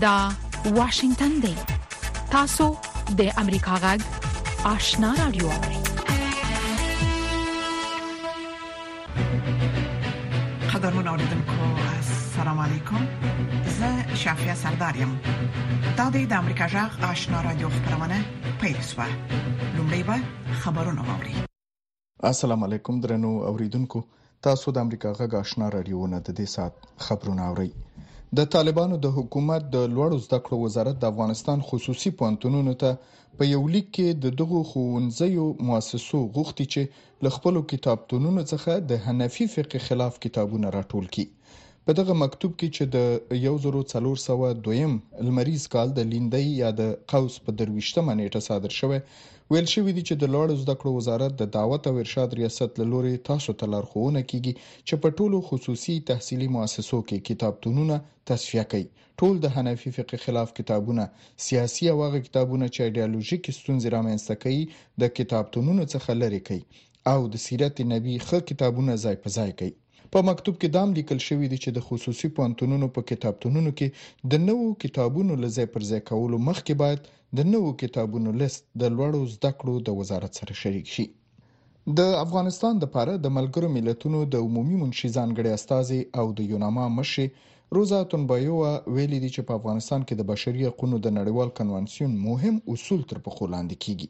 دا واشنگتن دی تاسو د امریکا غږ آشنا رادیو قدرمن اوریدونکو السلام علیکم زه شافیا سردار یم دا د امریکا غږ آشنا رادیو خبرونه پیښ شوه لومړی به خبرونه واوري السلام علیکم درنو اوریدونکو تاسو د امریکا غږ آشنا رادیو نه د دې سات خبرونه اورئ د طالبانو د حکومت د لوړو زده کړو وزارت د افغانستان خصوصي پوهنتونونو ته په یو لیک کې د دغو ښوونځیو مؤسسو غوښتي چې له خپلو کتابتونونو څخه د حنفي فقه خلاف کتابونه راټول کړي په دغه مکتوب کې چې د 1402م لمریز کال د لیندۍ یا د قوس په درويشتمه نیټه صادر شوی ویل شوی دی چې د لوړو زده کړو وزارت د دعوت او ارشاد ریاست له لوري تاسو ته لارښوونه کیږي چې په ټولو خصوصي تحصیلي مؤسسو کې کتابتونونه تصفیه کړئ ټول د حنفي فقه خلاف کتابونه سیاسي او هغه کتابونه چې ایډیالوژیکي ستونزې رامنځته کوي د کتابتونونو څخه لرې کړئ او د سیرت نبی خه کتابونه ځای په ځای کوي په مکتوب کې دام لیکل شوی دی چې د خصوصي پوهنتونونو په کتابتونونو کې د نوو کتابونو له ځای پر ځای کولو مخکې باید د نوو کتابونو لیست د لوړو زده کړو د وزارت سره شریک شي د افغانستان د پاره د ملګرو ملتونو د عمومي منشي ځانګړي استاذي او د یوناما مشي روزا تنبایوا ویلي دي چې په افغانستان کې د بشري حقوقو د نړیوال کنوانسیون مهم اصول تر پخو لاندې کیږي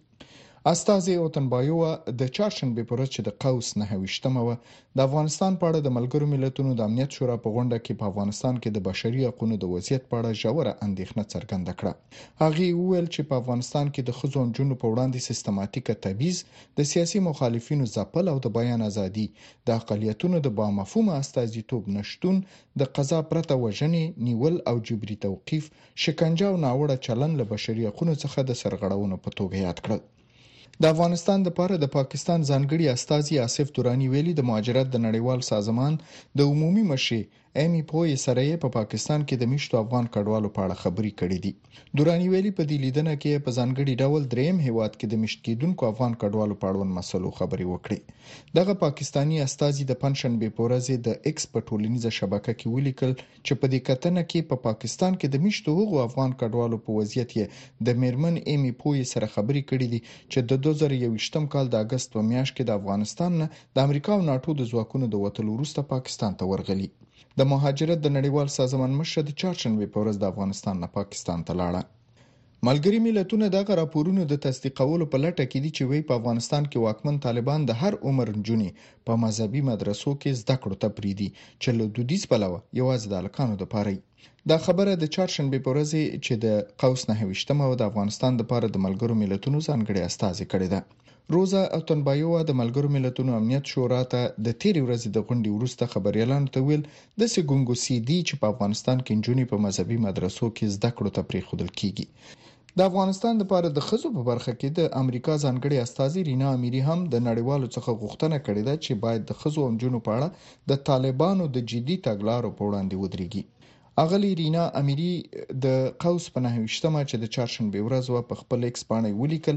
استازي اوتنبایووا د چهارشنبې په ورځ چې د قوس نهه ویشت مه وه د افغانستان په اړه د ملګرو ملتونو د امنیت شورا په غونډه کې په افغانستان کې د بشري حقوقو د وضعیت په اړه ژوره اندېښنه څرګنده کړه هغې وویل چې په افغانستان کې د ښځو او نجونو په وړاندې سیستماتیکه تبعیض د سیاسي مخالفینو ځپل او د بیان ازادي د اقلیتونو د بامفهومه استازیتوب نشتون د قضا پرته وژنې نیول او جبري توقیف شکنجه او ناوړه چلند له بشري حقونو څخه د سرغړونو په توګه یاد کړل. د افغانستان لپاره د پاکستان ځانګړي استازي آصف دراني ویلي د مهاجرت د نړیوال سازمان د عمومي مشرې ایمي پوی سره یې په پاکستان کې د میشتو افغان کډوالو په اړه خبرې کړې دي دراني ویلي په دې لیدنه کې په ځانګړي ډول دریم هیواد کې د میشت کېدونکو افغان کډوالو په اړوند مسلو خبرې وکړې دغه پاکستاني استازي د پنځشنبې په ورځ د ایکس په ټولنیزه شبکه کې ولیکل چې په دې کتنه کې په پاکستان کې د میشتو هغو افغان کډوالو په وضعیت یې د میرمن ایمي پوی سره خبرې کړې دي چې د 2021 کال د اګست په میاشت کې د افغانستان نه د امریکا او ناټو د ځواکونو د وتلو وروسته پاکستان ته ورغلي د مهاجرت د نړیوال سازمان مشره د چهارشنبې په ورځ د افغانستان نه پاکستان ته لاړه. ملګري ملتونه دغه راپورونو د تصدیقولو په لټه کې دي چې وی په افغانستان کې واکمن طالبان د هر عمر نجونې په مذهبي مدرسو کې زده کړو ته پریدي چې له دودیز پلوه یوازې د الکانو د پاره دا خبره د چهارشنبې په ورځ چې د قوس نهه ویشتمه و د افغانستان د پاره د ملګرو ملتونو ځانګړي استازي کړې ده روزا اوتنبایووا د ملګرو ملتونو امنیت شورا ته د تېرې ورځې د غونډې وروسته خبریالانو ته ویل، داسې ګنګوسې دي چې په افغانستان کې نجونې په مذهبي مدرسو کې زده کړو ته پرېښودل کېږي. د افغانستان لپاره د ښځو په برخه کې د امریکا ځانګړې استازې رینا امیري هم د نړیوالو څخه غوښتنه کړې ده چې باید د ښځو او نجونو په اړه د طالبانو د جدي تګلارو په وړاندې ودرېږي. اغلې رینا امیري د قوس په نهه ویشت مه چې د چهارشنبې ورځ وه په خپل اېکس پاڼه ولیکل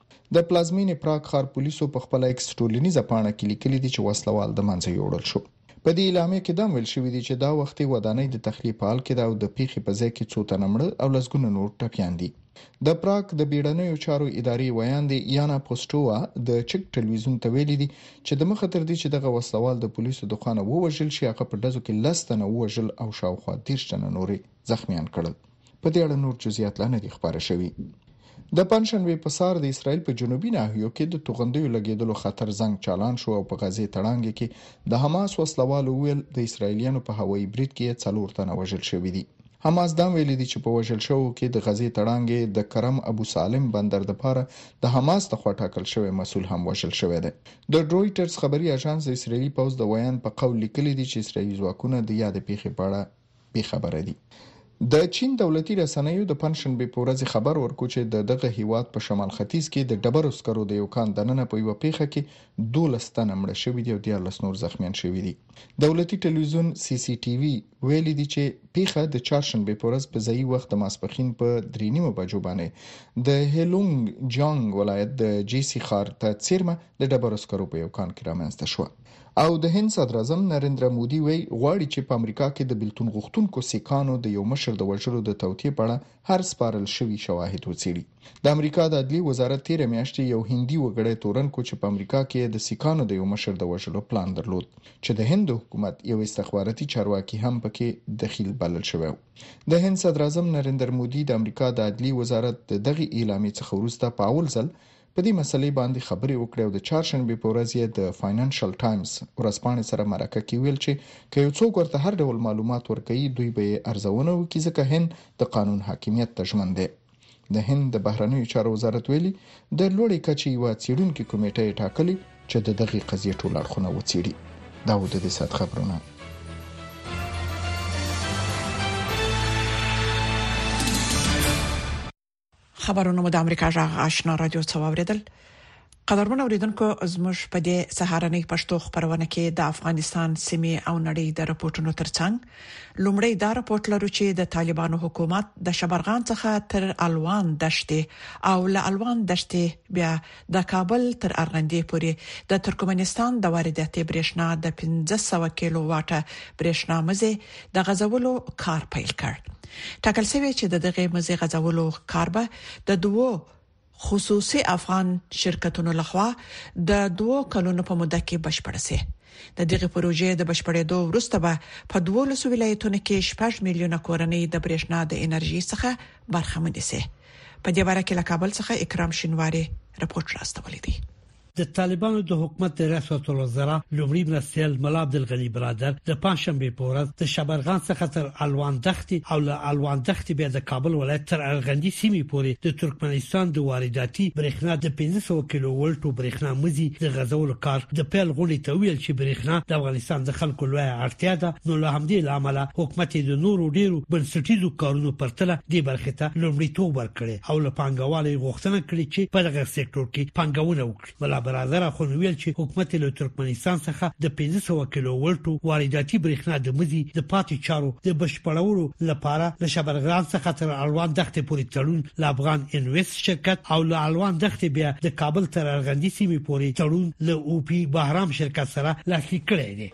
د پلازمینې پراګ ښار پولیسو په خپل ایکس ټولنیزه پاڼه کې لیکلي دي چې وسله وال د منځه یوړل شو. په دې اعلامیه کې دام ویل شوي دي چې دا وختې ودانۍ د تخلیې په حال کې ده او د پیښې په ځای کې څو تنه مړه او لسګونه نور ټپیان دي. د پراګ د بیړنیو چارو ادارې ویاندې یانا پوسټووا د چک ټلویزیون ته ویلي دي چې د مخه تر دې چې دغه وسله وال د پولیسو د خوانه ووژل شي هغه په ډزو کې لس تنه ووژل او شاوخوا دیرش تنه نورې زخمیان کړل. په دې اړه نور جزئیات لا نه دي خبره شوي د پنځشنبه په سار د اسرایل په جنوبي ناحیو کې د توغندیو لګیدلو خطر زنګ چالان شو او په غزې تړانګې کې د حماس وسلوالو ویل د اسرایلیانو په هوایي برید کې څلور تنه وژل شوې دي حماس دا ویلي دي چې په وژل شوو کې د غزې تړانګې د کرم ابو سالم بندر د پاره د حماس د خوا ټاکل شوی مسول هم وژل شوی دی د رويټرز خبري اژانس د اسرایلی پوز د ویان په قول لیکلي دي چې اسرایلی ځواکونه د یاد پیښې په اړه بې خبره دي. د چين دولتي رسنيو د پنجشنبې په ورځ خبر ورکو چې د دغه هېواد په شمال ختيځ کې د ډبرو سکرو د يو کان دننه په يوه پېښه کې دولس تنه مړه شوي دي او ديارلس نور زخميان شوي دي. دولتي ټلويزيون سي سي ټي وي ويلي دي چې پېښه د چارشنبې په ورځ په ځايي وخت د ماسپښين په درې نيمو بجو باندې د هيلونګ جيانګ ولايت د جي سي ښار ته څېرمه د ډبرو سکرو په يو کان کې رامنځته شوه. او د هند صدراعظم نرېندرا مودي وي غواړي چې په امریکا کې د بېلتون غوښتونکو سیکانو د یو مشر د وژلو د توطیې په اړه هر سپارل شوي شواهد وڅېړي. د امریکا د عدلیې وزارت تېره میاشت یې یو هندي وګړی تورن کړو چې په امریکا کې یې د سیکانو د یو مشر د وژلو پلان درلود چې د هند د حکومت یو استخباراتي چارواکي هم په کې دخیل بلل شوی و. د هند صدراعظم نرېندر مودي د امریکا د عدلیې وزارت د دغې اعلامیې څخه وروسته په اول ځل په دې مسلې باندې خبرې وکړې او د چهارشنبې په ورځ یې د فاینانشل ټایمز ورځپاڼې سره مرکه کې ویل چې که یو څوک ورته هر ډول معلومات ورکوي دوی به یې ارزونه وکړي ځکه هند د قانون حاکمیت ته ژمن دی. د هند د بهرنیو چارو وزارت ویلي د لوړې کچې یوه څیړونکې کمیټه یې ټاکلې چې د دغې قضیې ټول اړخونه وڅیړي. دا و د دې ساعت خبرونه. خبرونه د امریکا جغ آشنا رادیو څووریدل قدرمن اوریدونکو زموږ په دې سهارنۍ پښتو خبرونه کې د افغانستان سیمه او نړۍ د راپورټونو ترڅنګ لومړی دا راپورټ لرو چې د طالبانو حکومت د شبرغان څخه تر الوان دشتي او له الوان دشتي بیا د کابل تر ارغندې پورې د ترکمنستان د وارداتي برېښنا د پنځه سوه کیلو واټه برېښنا مزي د غځولو کار پیل کړ. ټاکل شوې چې د دغې مزي غځولو کار به د دوو خصوصي افغان شرکتونو له خوا د دوو کلونو په موده کې بشپړه شي. د دغې پروژې د بشپړېدو وروسته به په دوولسو ولایتونو کې شپږ میلیونه کورنۍ د برېښنا د انرژي څخه برخمنې شي. په دې اړه کې له کابل څخه اکرام شینواری رپورت راستولی دی د طالبانو د حکومت د ریاست الوزرا لومړي مرستيال ملا عبدالغني برادر د پنځشنبه په ورځ د شبرغان څخه تر الوان دښتې او له الوان دښتې بیا د کابل ولایت تر ارغندي سیمې پورې د ترکمنستان د وارداتي برېښنا د 1500 کیلو ولټو برېښنا مزي د غزولو کار د پیل غونډې ته ویل چې برېښنا د افغانستان د خلکو لوی اړتیا ده نو له همدې لامل حکومت د نورو ډیرو بنسټیزو کارونو پرتله د برخې ته لومړیتوب ورکړي او له پانګوالو یې غوښتنه کړې چې په دغه سکتور کې پانګونه وکړي ملا برادر اخوند ویل چې حکومت له ترکمنستان څخه د 1500 کیلو ولټو وارداتي برېښنا د مزي د پاتې چارو د بشپړولو لپاره له شبرغان څخه تر الوان دښتې پورې تړون له افغان انویست شرکت او له الوان دښتې بیا د کابل تر ارغندې سیمې پورې تړون له او پی بهرام شرکت سره لاسلیک کړی دی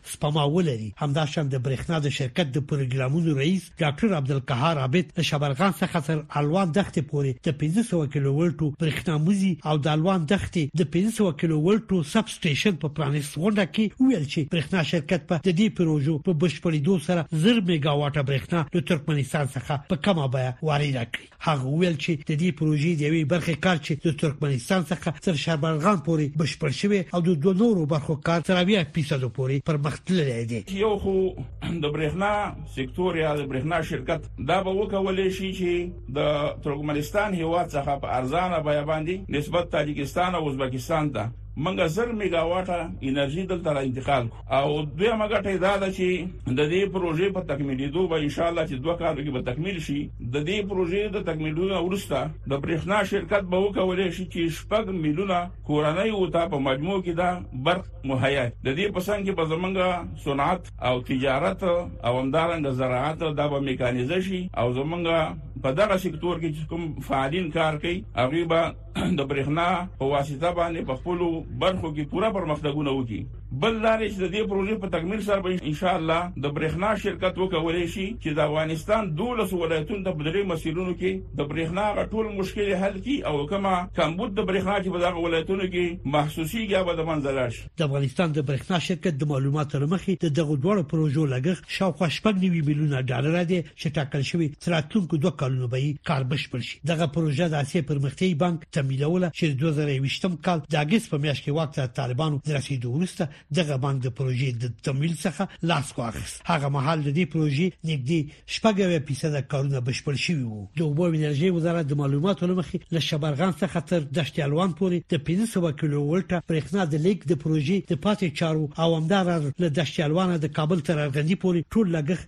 سپما ولري همداشان د برېښنا د شرکت د پروګرامونو رئیس ډاکټر عبدالقهار عابد د شبرغان څخه تر الوان دښتې پورې د 1500 کیلو ولټو برېښنا موزي او د الوان دښتې د 1500 کیلو ولټو سب سټیشن په پرانیست غونډه کې ویل چې برېښنا شرکت په د دې پروژو په بشپړېدو سره زر میگاواټه برېښنا له ترکمنستان څخه په کمه بیه وارده کړي هغه ویل چې د دې پروژې د یوې برخې کار چې د ترکمنستان څخه تر شربلغان پورې بشپړ شوی او د دوه نورو برخو کار تر 80% پورې پرمختللی دی یو خو د برېښنا سکتور یا د برېښنا شرکت دا به وکولای شي چې د ترکمنستان هیواد څخه په ارزانه بیه باندې نسبت تاجکستان او ازبکستان ته منګه زر میگاواټه انرژي دلته را انتقال کو او دویمه ګټه یې دا ده چې د دې پروژې په تکمیلیدو به ان شاء الله چې دوه کالو کې به تکمیل شي د دې پروژې د تکمیلولو وروسته د برېښنا شرکت به وکولای شي چې شپږ میلیونه کورنۍ او ته په مجموع کې دا برق مهیا د دې په څنګ کې به زمونږ صنعت او تجارت او همدارنګه زراعت دا به میکانیزه شي او زمونږ په دغه سکتور کې چې کوم فعالین کار کوي هغه به د برېښنا په واسطه باندې په خپل برخو کې پوره پرمختګونه وکړي بل لارې چې د دې پروژې په تکمیل سره به ان شاء الله د برېښنا شرکت وکولای شي چې د افغانستان 12 ولایتونو ته بدلې مسیرونو کې د برېښنا غټول مشکل حل کړي او کما کمبود د برېښنا چې په دغه ولایتونو کې محسوسيږي به د منځلار شي د افغانستان د برېښنا شرکت د معلوماتو لمخې د دغه دوه پروژو لګښت شاوخوا 9 میلیونه ډالر دی چې ټاکل شوی چې راتلونکو دوه کالونو به یې کار بشپړ شي دغه پروژه د اسیا پرمختیايي بانک تمویلوله چې 2020 کال د اگست په میاشت کې واک ته طالبانو د رسیدو وروسته دغه بانک د پروژې د تمویل څخه لاس واخیست هغه مهال د دې پروژې نږدې شپږویا فیصد کارونه بشپړ شوي وو د اوبو انرژي وزارت د معلوماتو لمخې له شبرغان څخه تر دشت الوان پورې د 1500 کیلو ولټه برېښنا د لیک د پروژې د پاتې چارو او همدارس له دشت الوان د کابل تر ارغندې پورې ټول لګښت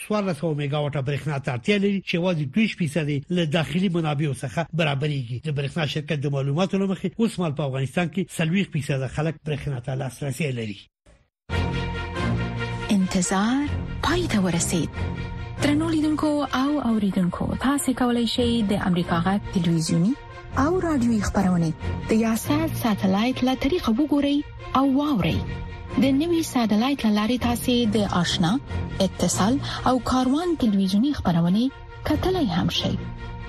1400 میګاواټه برېښنا ته اړتیا لري چې یوازې 2% له داخلي منابعو څخه برابرېږي د برېښنا شرکت د معلوماتو لمخې اوس مال په افغانستان کې 30% خلک برېښنا ته لاسرسي لري انتظار پای ته ورسید ترنو لیدونکو او اوریدونکو تاسو کولی شئ د امریکا غا ټلویزیونی او رادیوي خبرونه د یاشر ساتلایت له طریقو وګورئ او واورئ د نوي ساتلایت لارې تاسو د آشنا اتصال او کاروان ټلویزیونی خبرونه کتلای هم شئ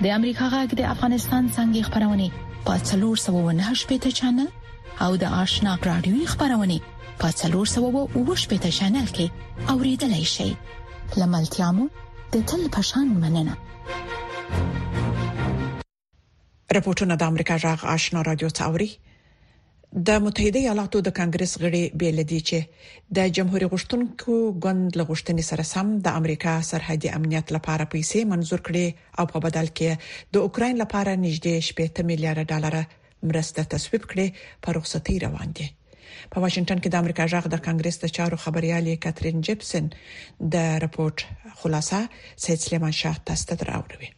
د امریکا غږ د افغانستان څنګه خبرونه په 309 شپږ چنل او د آشنا رادیوي خبرونه په 309 شپږ چنل کې اوریدلای شئ لملتيامو د تل پشان مننه رپورټونه د امریکا جغ آشنا رادیو څوري د متحده ایالاتو د کانګرس غړي بیل دي چې د جمهوریت غشتونکو ګوند لغښتنې سره سم د امریکا سرحدي امنیت لپاره پیسې منزور کړي او په بدل کې د اوکرين لپاره نږدې 18 میلیارډ ډالر مرسته تصویب کړي په رخصتي روان دي په واشنگټن کې د امریکا جغ د کانګرس د چارو خبريالي کاترین جپسن د رپورت خلاصه سید سلیمان شاه تاسو ته دراوړوي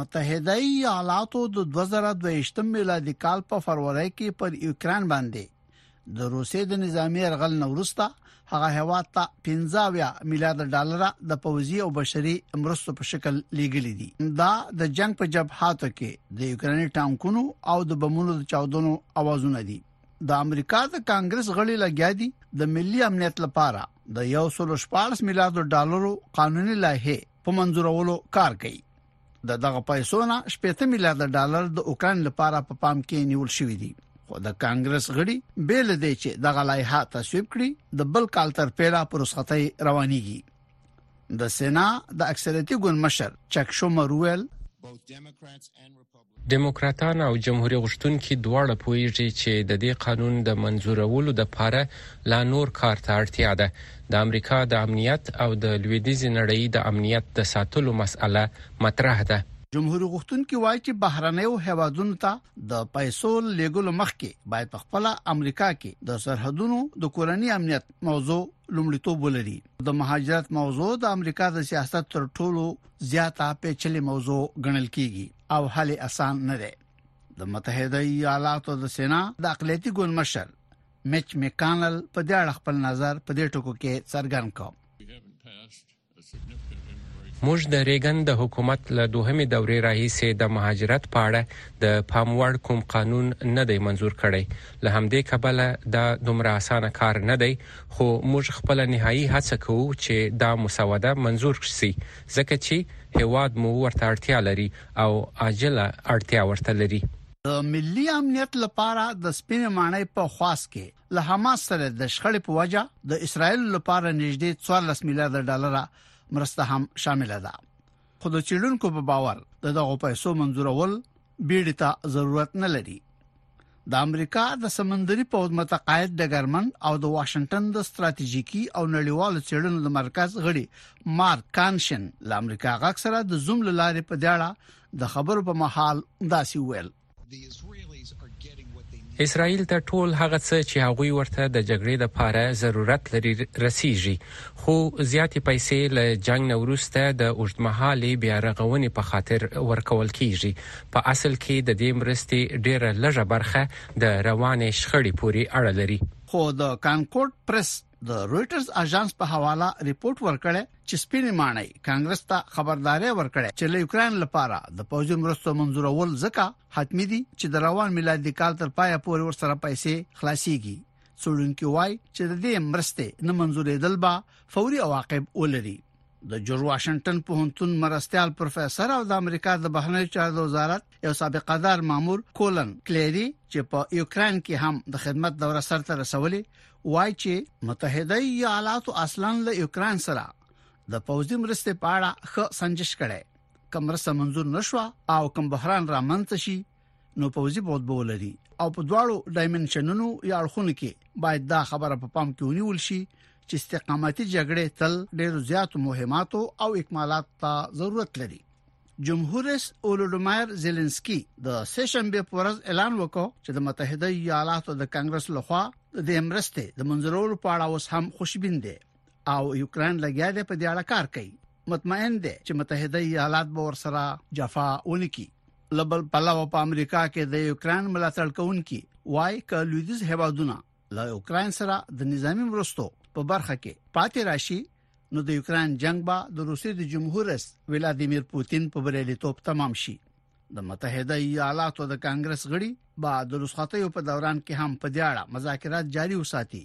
متحده ایالاتو د 2022 میلادي کال په فروری کې پر یوکرين باندې د روسیې د نظامی ارغل نورستا هغه هوا ته 15 میلیارډ ډالر د پوځي او بشري مرستو په شکل لیږلي دي دا د جنگ په جبهاتو کې د یوکراني ټانکونو او د بمونو د چاودنو اوازونه دي د امریکا د کانګرس غړي لګیا دي د ملي امنیت لپاره د 114 میلیارډ ډالرو قانوني لایحه په منځورولو کار کوي د دغه پیسو نه 18 میلیارډ ډالر د اوکران لپاره په پام کې نیول شوې دي خو د کانګرس غړي بیل دی چې دغه لایحه تصویب کړي د بل کال تر پیړه پر رسختۍ روانيږي د سنا د اکثریتي ګوند مشر چک شومر ویل ډیموکراتان او جمهوري غوښتونکي دواړه پوهیږي چې د دې قانون د منظورولو لپاره لا نور کار ته اړتیا ده. د امریکا د امنیت او د لویدیځې نړۍ د امنیت د ساتلو مسئله مطرح ده. جمهوري غوښتونکي وايي چې بهرنیو هیوادونو ته د پیسو له لیږلو مخکې باید په خپله امریکا کې د سرحدونو د کورني امنیت موضوع لومړیتوب ولري. د مهاجرت موضوع د امریکا د سیاست تر ټولو زیاته پیچلې موضوع ګڼل کیږي او حل اسان نه دی د متحده ایالاتو د سنا د اقلیتي ګوند مشر میچ میکانل په دې اړه خپل نظر په دې ټکو کې څرګند کړ موږ د ریګن د حکومت له دوهمې دورې راهیسې د مهاجرت په اړه د پاموړ کوم قانون نه دی منزور کړی له همدې کبله دا دومره اسانه کار نه دی خو موږ خپله نهايي هڅه کوو چې دا مسوده منظور شي ځکه چې هېواد مو ورته اړتیا لري او عاجله اړتیا ورته لري. د ملي امنیت لپاره د سپینې ماڼۍ په خواست کې له حماس سره د شخړې په وجه د اسراییلو لپاره نږدې څوارلس میلیارد ډالره مرسته هم شامله ده. خو د چیرونکو په باور د دغو پیسو منزورول بیړی ته ضرورت نه لري د امریکا د سمندري پوز متقاعد ډګرمن او د واشنگټن د ستراتیژیکی او نړیوالو چیرونو د مرکز غړي مارک کانشن له امریکا غاک سره د زوم لارې په دیاړه د خبرو په محل داسي ویل اسراییل ته ټول هغه څه چې هغوی ورته د جګړې لپاره ضرورت لري رسیږي خو زیاتې پیسې له جنگ نه وروسته د اوږدمهالې بیا رغونې په خاطر ورکول کیږي په اصل کې د دې مرستې ډیره لږه برخه د روانې شخړې پورې اړه لري خو د کانکورد پریس د رويټرز اژانس په حواله ریپورت ورکړی چې سپینې ماڼۍ کانګرس ته خبرداري ورکړې چې له یوکرين لپاره د پوځي مرستو منزورول ځکه حتمی دي چې د روان میلادي کال تر پایه پورې ورسره پیسې خلاصيږي څوړونکي وایي چې د دې مرستې نه منزورېدل به فوري عواقب ولري د جورج واشنگټن پوهنتون مرستيال پروفیسور او د امریکا د بهرنیو چارو وزارت یو سابقه دار مامور کولن کلیری چې په یوکرين کې هم د خدمت دوره سرته رسولې وای چې متحده ایالاتو اصلا له یوکرين سره د پوځي مرستې په اړه ښه سنجش کړي کوم رسمنځور نشو او کوم بحران رامنځته شي نو پوزي بود به ولري او په دواړو ډایمنشنونو یا اړخونو کې باید دا خبره په پام کې ونیول شي چې استقامتي جګړې تل ډېر زیات مهماتو او اکمالات ته ضرورت لري جمهور رئیس اولودمایر زيلنسکي د سشنبه په ورځ اعلان وکړ چې د متحده ایالاتو د کانګرس لخوا د امرسته د منځورولو په اړه اوس هم خوشبین دي او یوکرين لګیا دی په دې اړه کار کوي مطمئن دی چې متحده ایالات به ورسره جفا ونکړي لبل پلاو په امریکا کې د یوکرين ملاتړ کوونکي وای ک لویدیز هوادونه له یوکرين سره د نظامی مرستو په برخه کې پاتې راشي نو د یوکرين جنگ به د روسي د جمهور رئیس ولادیمیر پوتین په بریالیتوب تمام شي د متحده ایالاتو د کانګرس غړي به د رسختیو په دوران کې هم په دې اړه مذاکرات جاري وساتي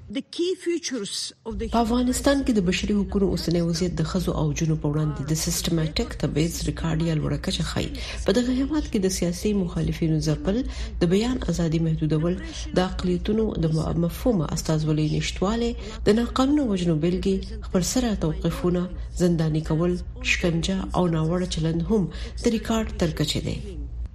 په افغانستان کې د بشري حقونو اوسنی وضعیت د ښځو او نجونو په وړاندې د سیستماتیک تبعیض ریکارډ یا لوړه کچه ښيي. په دغه هېواد کې د سیاسي مخالفینو ځپل، د بیان ازادي محدودول، د اقلیتونو د مفهومه استازولۍ نشتوالی، د ناقانونه وژنو بېلګې، خپلسره توقیفونه، زنداني کول، شکنجه او ناوړه چلند هم د ریکارډ تر کچې دی.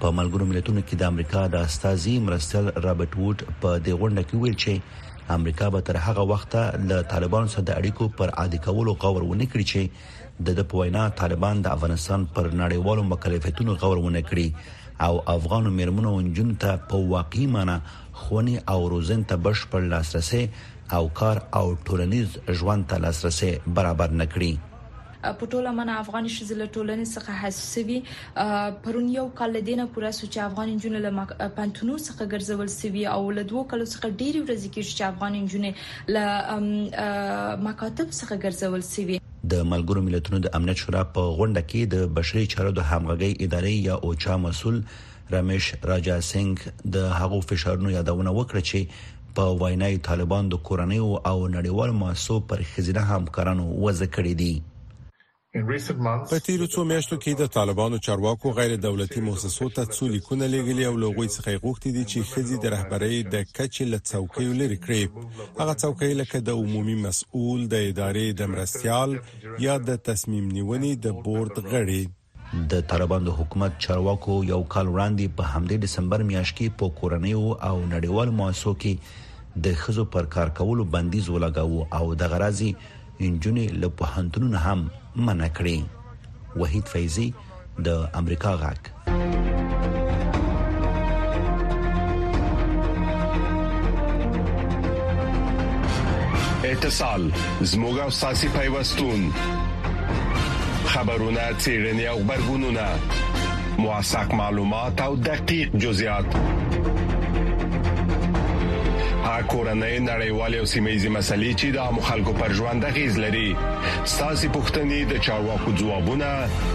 په ملګرو ملتونو کې د امریکا د استازي مرستیال رابرټ ووډ په دې غونډه کې ویل چې امریکا به تر هغه وخته له طالبانو سره د اړیکو پر عادي کولو غور ونه کړي چې د د پوینا طالبان د افغانستان پر نړیوالو مکلفیتونو غور ونه کړي او افغان میرمنو او جنونو ته په واقعي معنی خونی او روزن ته بشپړ لاسرسي او کار او ټولنیز ژوند ته لاسرسي برابر نکړي په ټوله منه افغاني ښځې له ټولنې څخه حذف شوي پرون یو کال له دینه پوره شو چې افغان انجونې له پنتونو څخه ګرځول شوي او له دوو کلو څخه ډېری ورځې کېږي چې افغان انجونې له مکاتب څخه ګرځول شوي د ملګرو ملتونو د امنیت شورا په غونډه کې د بشري چارو د همغږۍ ادارې یا اوچا مسول رمیش راجا سنگ د هغو فشارونو یادونه وکړه چې په وینا یې طالبان د کورنۍ او نړیوال مؤسسو پر خزینه همکارانو وځ کړې دي په تیرو څو میاشتو کې د طالبانو چارواکو غیر دولتي موسسو ته څو لیکونه لیږلي او لوغوي څخه یې غوښتي دي چې خزي د رهبرۍ د کچې له څوکۍ لري کړي هغه څوکۍ لکه د عمومي مسؤل د ادارې د مرستيال یا د تصمیم نیونې د بورد غړي د طالبانو د حکومت چارواکو یو کال وړاندې په همدې دسمبر میاشت کې په کورنیو او نړیوالو مؤسسو کې د ښځو پر کار کولو بندیز ولګاوه او د غرازي انجونې له پوهنتونونو هم منع کړې وحید فیضی د امریکا غاک اتصال زموږ او ساسي پیوستون خبرونه چیرنی او خبرګونونه موثق معلومات او دقیق جزئیات کورنۍ نړیوالې او سیمېزي مسلې چې د عام خلکو پر ژوند غیز لري ساسي پښتنې د چارواکو ځوابونه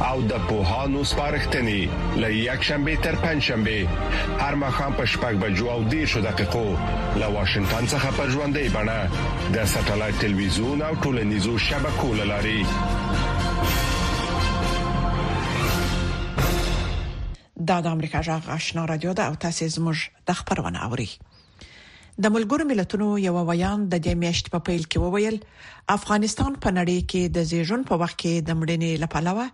او د پوهانو سپارښتنې لې یک شنبه تر پنځ شنبه هر مخام په شپږ بجو او دیر شو دقیقو له واشنگټن څخه پر ژوندې بڼه د سټلایټ ټلویزیون او ټولنیزو شبکو پکو له لارې دا د امریکا جغ آشنا رادیو ده او تاسو زموږ د خبرونه اوري د ملګرو ملتونو یو ویان د دې میاشت په پیل کې وویل افغانستان په نړۍ کې د زیږون په وخت کې د مړینې لپاره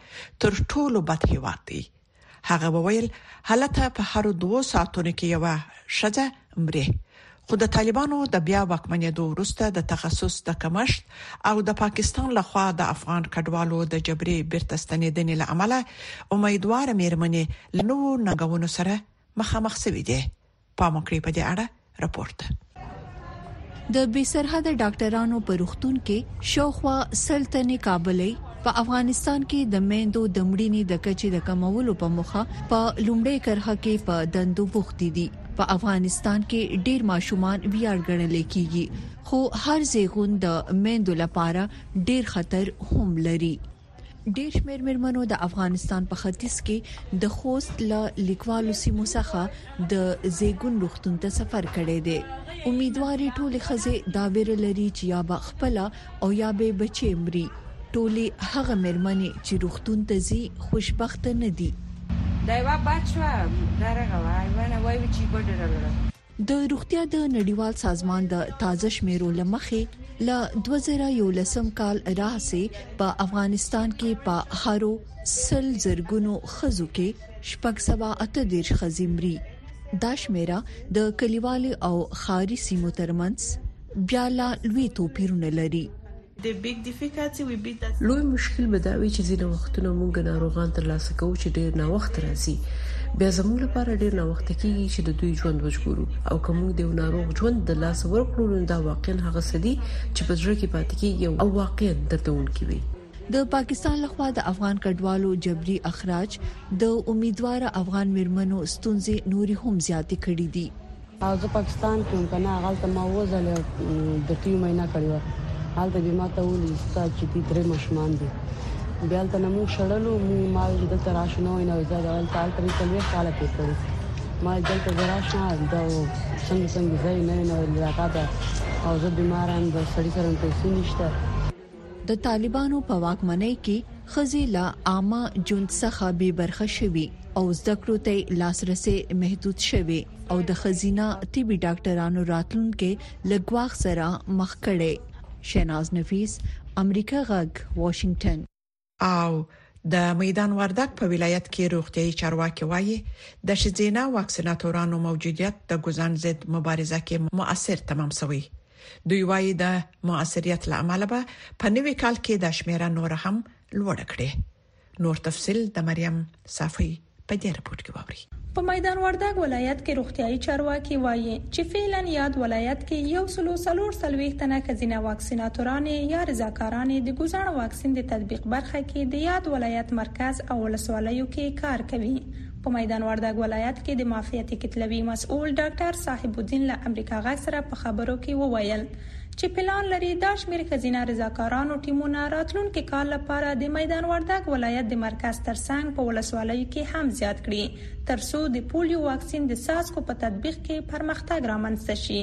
تر ټولو بد هیواد دی هغه وویل هلته په هرو دوو ساعتونو کې یوه ښځه مري خو د طالبانو د بیا واکمنیدو وروسته د تخصص د کمښت او د پاکستان له خوا د افغان کډوالو د جبري بیرته ستنیدنې له امله امیدواره میرمنې له نوو ننګونو سره مخامخ شوې دي پام وکړئ په دې اړه رپورت ده د بي سرحد ډاکټرانو په روختون کې شاوخوا سلطنې کابلې په افغانستان کې د میندو د مړینې د کچې د کمولو په مخه په لومړی کرخه کې په دندو بوخت دي په افغانستان کې ډیر ماشومان ویاړ ګڼل کیږي خو هر زیغون د میندو لپاره ډیر خطر هم لري ډیر شمیر مرمنو د افغانستان په ختیځ کې د خوست له لیکوالو سیمو څخه د زیګون روختون ته سفر کړی دی امیدوارې ټولې خزه دا ویره لري چې یا به خپل او یا به بچي مري ټولې هغه مرمنې چې روختون ته زی خوشبخت نه دي دا یو بچو درغه وای ونه وای چې بډره لره د روغتیا د نړیوال سازمان د تازه شمیرو لمخې له 2011 کال راهسې په افغانستان کې په هرو سل زرګونو خزو کې شپږ سبا اته دیرش خزې مري دا شمیره د کلیوالو او خاري سیمو ترمنځ بیا لا لوی توپیرونه لري لوی مشکل به دا وي چې ځینې وختونه موږ ناروغان ترلاسه کوو چې ډېر ناوخته راځي، بیا زموږ لپاره ډېر ناوخته کېږي چې د دوی ژوند وژغورو او که موږ د یو ناروغ ژوند د لاسه ورکړو نو دا واقعاً هغه څه دي چې په زړه کې پاتې کېږي او واقعاً دردونکي وي. د پاکستان لخوا د افغان کډوالو جبري اخراج د امیدواره افغان میرمنو ستونزې نورې هم زیاتې کړې دي. او زه پاکستان کې وم کنه هغلته ما اووه ځلې د ټي معاینه کړې وه هلته بیا ماته وویل چې ستا چې دي درې ماشومان دي بیا هلته نه موږ شړلو موږ ما ویل دلته راشو نه وای نه وای زه هلته هلته مې څلوېښت کاله تېر کړي ما دلته زه راشم دا څنګه څنګه ځای نه وي نه ویل راکاته او زه بیمار یم د سړي سره مې پیسې نشته د طالبانو په واکمنۍ کې خزي له عامه جون څخه بي برخه شوي او زده کړو ته لاسرسي محدود شوي او د خزینه طبي ډاکټرانو راتلونکي لګواخ سره مخ کړي شیناز نفیس امریکا غږ واشنگټن او د میدان وردګ په ولایت کې روغتیايي چارواکي وايي د ښځینه واکسیناتورانو موجودیت د ګوزڼ ضد مبارزه کې مؤثر تمام شوی دوی وايي د مؤثریت له امله به په نوي کال کې د شمیره نور هم لوړ کړي نور تفصيل د مریم صافی په دې رپورټ کې واوري. په میدان وردګ ولایت کې روغتیايي چارواکي وايي، چې فعلا یاد ولایت کې یو سل او څلور څلوېښت تنه ښځینه واکسیناتورانې یا رضاکارانې د ګوزڼ واکسین د تطبیق برخه کې د یاد ولایت مرکز او ولسوالیو کې کار کوي. په میدان وردګ ولایت کې د معافیت کتلوي مسؤل ډاکټر صاحب الدین له امریکا غږ سره په خبرو کې وویل، چې پلان لري دا شمېر ښځینه رضاکارانو ټیمونه راتلونکي کال لپاره د میدان وردګ ولایت د مرکز ترڅنګ په ولسوالیو کې هم زیات کړي تر څو د پولیو واکسین د څاڅکو په تطبیق کې پرمختګ رامنځته شي.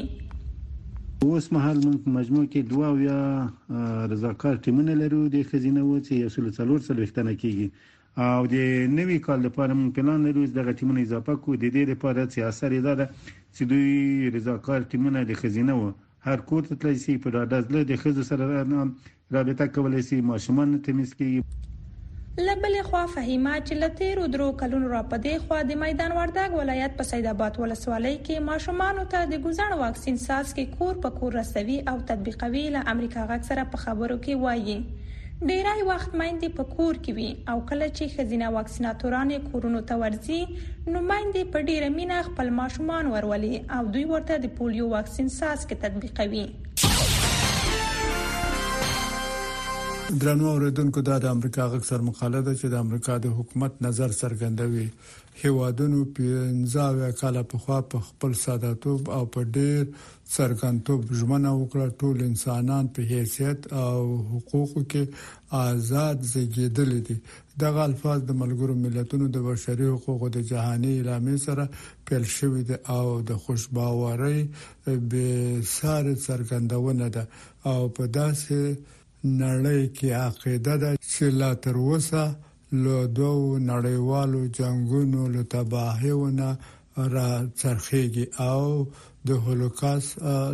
اوس مهال موږ په مجموع کې دوه اویا رضاکار ټیمونه لرو د ښځینه وو چې یو سلو څلور څلوېښت تنه کېږي او د نوي کال لپاره موږ پلان لرو چې دغه ټیمونه اضافه کړو د دې لپاره چې اثر یې دا ده چې دوی رضاکار ټیمونه د ښځینه وو هر کور ته تللی شي په ډاډه زړه د ښځو سره رابطه کولای شي ماشومان تمیز کیږي له بلې خوا فهیمه چې له تیرو درو کلونو را په دې خوا د میدان وردګ ولایت په سید آباد ولسوالۍ کې ماشومانو ته د ګوزڼ واکسین څاڅکي کور په کور رسوي او تطبیقوي له امریکا غږ سره په خبرو کې وایي ډیری وخت میندې په کور کې وي او کله چې ښځینه واکسیناتورانې کورونو ته ورځي نو میندې په ډیره مینه خپل ماشومان ورولي او دوی ورته د پولیو واکسین څاڅکې تطبیقوي. درنو اوریدونکو دا د امریکا غږ سر مقاله ده چې د امریکا د حکومت نظر څرګندوي هیوادونو 15 اویا کاله پخوا په خپل سادهتوب او په ډیر څرګند توب ژمنه وکړه ټول انسانان په حیثیت او حقوقو کې آزاد زیږیدل دي دغه الفاظ د ملګرو ملتونو د بشري حقوقو د جهاني اعلامیې سره پیل شوی دی او د خوشباورۍ به ساري څرګندونه ده او په داسې نړۍ کې عقیده ده چې لا تر اوسه له دوو نړیوالو جنګونو له تباهیو نه را څرخېږي او د هولوکاست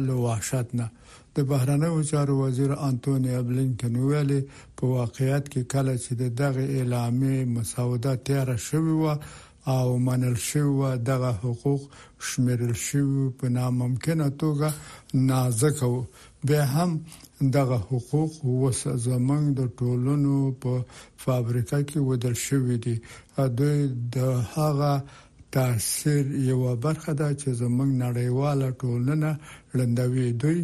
له وحشت نه. د بهرنیو چارو وزیر انتوني بلینکن وویل، په واقعیت کې کله چې د دغې اعلامیې مسوده تیاره شوې وه، او منل شوي وه دغه حقوق شمیرل شوي وو په ناممکنه توګه نازکه وو بیا هم دغه حقوق اوس زمونږ د ټولنو په فابریکه کې ودل شوي دي دوی د هغه تاثیر یوه برخه ده چې زمونږ نړیواله ټولنه ړندوي دوی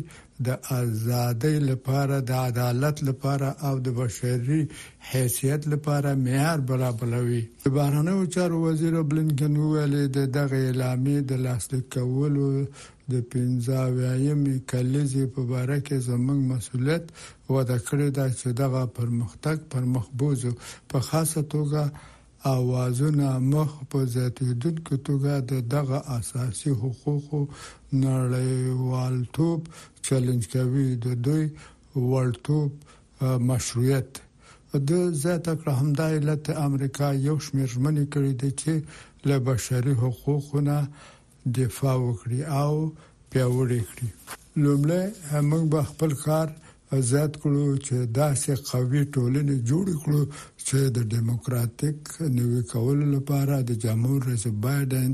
د ازادۍ لپاره، د عدالت لپاره او د بشري حیثیت لپاره معیار برابروي. د بهرنیو چارو وزیر بلینکن وویل، د دغې اعلامیې د لاسلیک کولو د پنځاویایمې کلیزې په باره کې زموږ مسؤلیت وده کړې ده چې دغه پرمختګ پرمخ بوځو، په خاصه توګه اوازونه مخ په زیاتېدونکې توګه د دغه اساسي حقوقو نړیوالتوب چلنج کوي، د دوی وړتوب، مشروعیت. ده زیاته کړه، همدا علت امریکا یو شمېر ژمنې کړې دي چې له بشري حقوقو نه دفاع وکړي او پیاوړې کړي. لومړی موږ به خپل کار زیات کړو چې داسې قوي ټولنې جوړې کړو چې د ډیموکراتیک نوي کولو لپاره د جمهور رئیس بایډن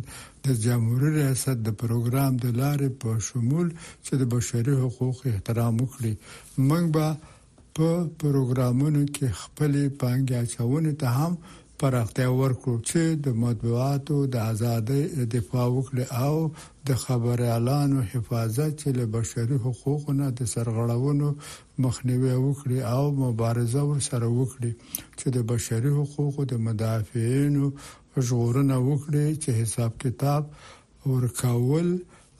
د جمهوري ریاست د پروګرام د لارې په شمول چې د بشري حقوقو احترام وکړي موږ به په پروګرامونو کې خپلې پانګې اچونې ته هم پراختیا ورکړو چې د مطبوعاتو د ازادۍ دفاع وکړي او د خبریالانو حفاظت چې له بشري حقوقو نه د سرغړونو مخنیوی وکړي او مبارزه ورسره وکړي چې د بشري حقوقو د مدافعینو ژغورنه وکړي چې حساب کتاب ورکول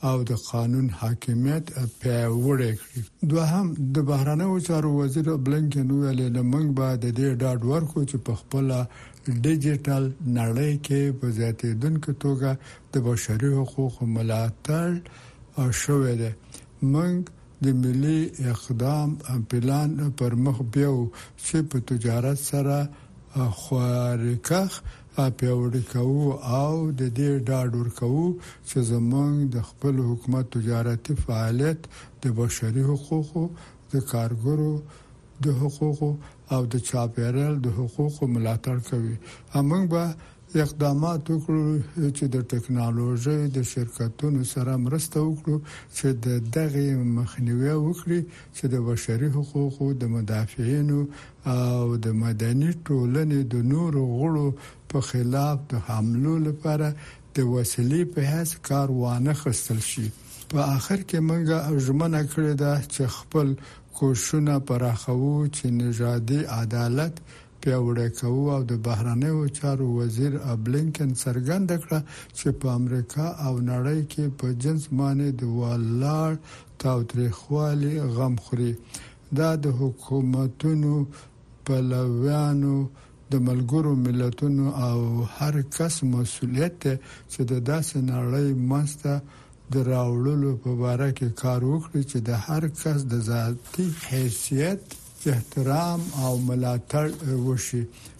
او د قانون حاکمیت پیاوړی کړي دوهم د بهرنیو چارو وزیر بلنکن ویل لمنګ به د دې ډاډ ورکو چې په خپل ډیجیټل نړۍ کې په زیاتېدونکو توګه د بشري حقوقو ملاتړ شوې ده موږ د ملي اقدام پلان پر مخ بیاو چې په تجارت سره خورکخ لا پیاوړي کوو او د دې ډاډ ورکوو چې زموږ د خپل حکومت تجارتي فعالیت د بشري حقوقو، د کارګرو د حقوقو او د چاپیریال د حقوقو ملاتړ کوي او موږ به اقدامات وکړو چې د ټکنالوژۍ د شرکتونو سره مرسته وکړو چې د دغې مخنیوی وکړي چې د بشري حقوقو د مدافعینو او د مدني ټولنې د نورو غړو په خلاف د حملو لپاره د وسیلې په حیث کار وانه خستل شي. په اخر کې موږ ژمنه کړې ده چې خپل کوششونه پراخوو چې نژادي عدالت پیاوړی کوو او د بهرنیو چارو وزیر بلینکن څرګنده کړه چې په امریکا او نړۍ کې په جنس باندې د ولاړ تاوتریخوالي غم خوري دا د حکومتونو، پلویانو، د ملګرو ملتونو او هر کس مسولیت دی چې د داسې نړۍ منځ ته د راوړلو په باره کې کار وکړي چې د هر کس د ذاتي حیثیت احترام او ملاتړ وشي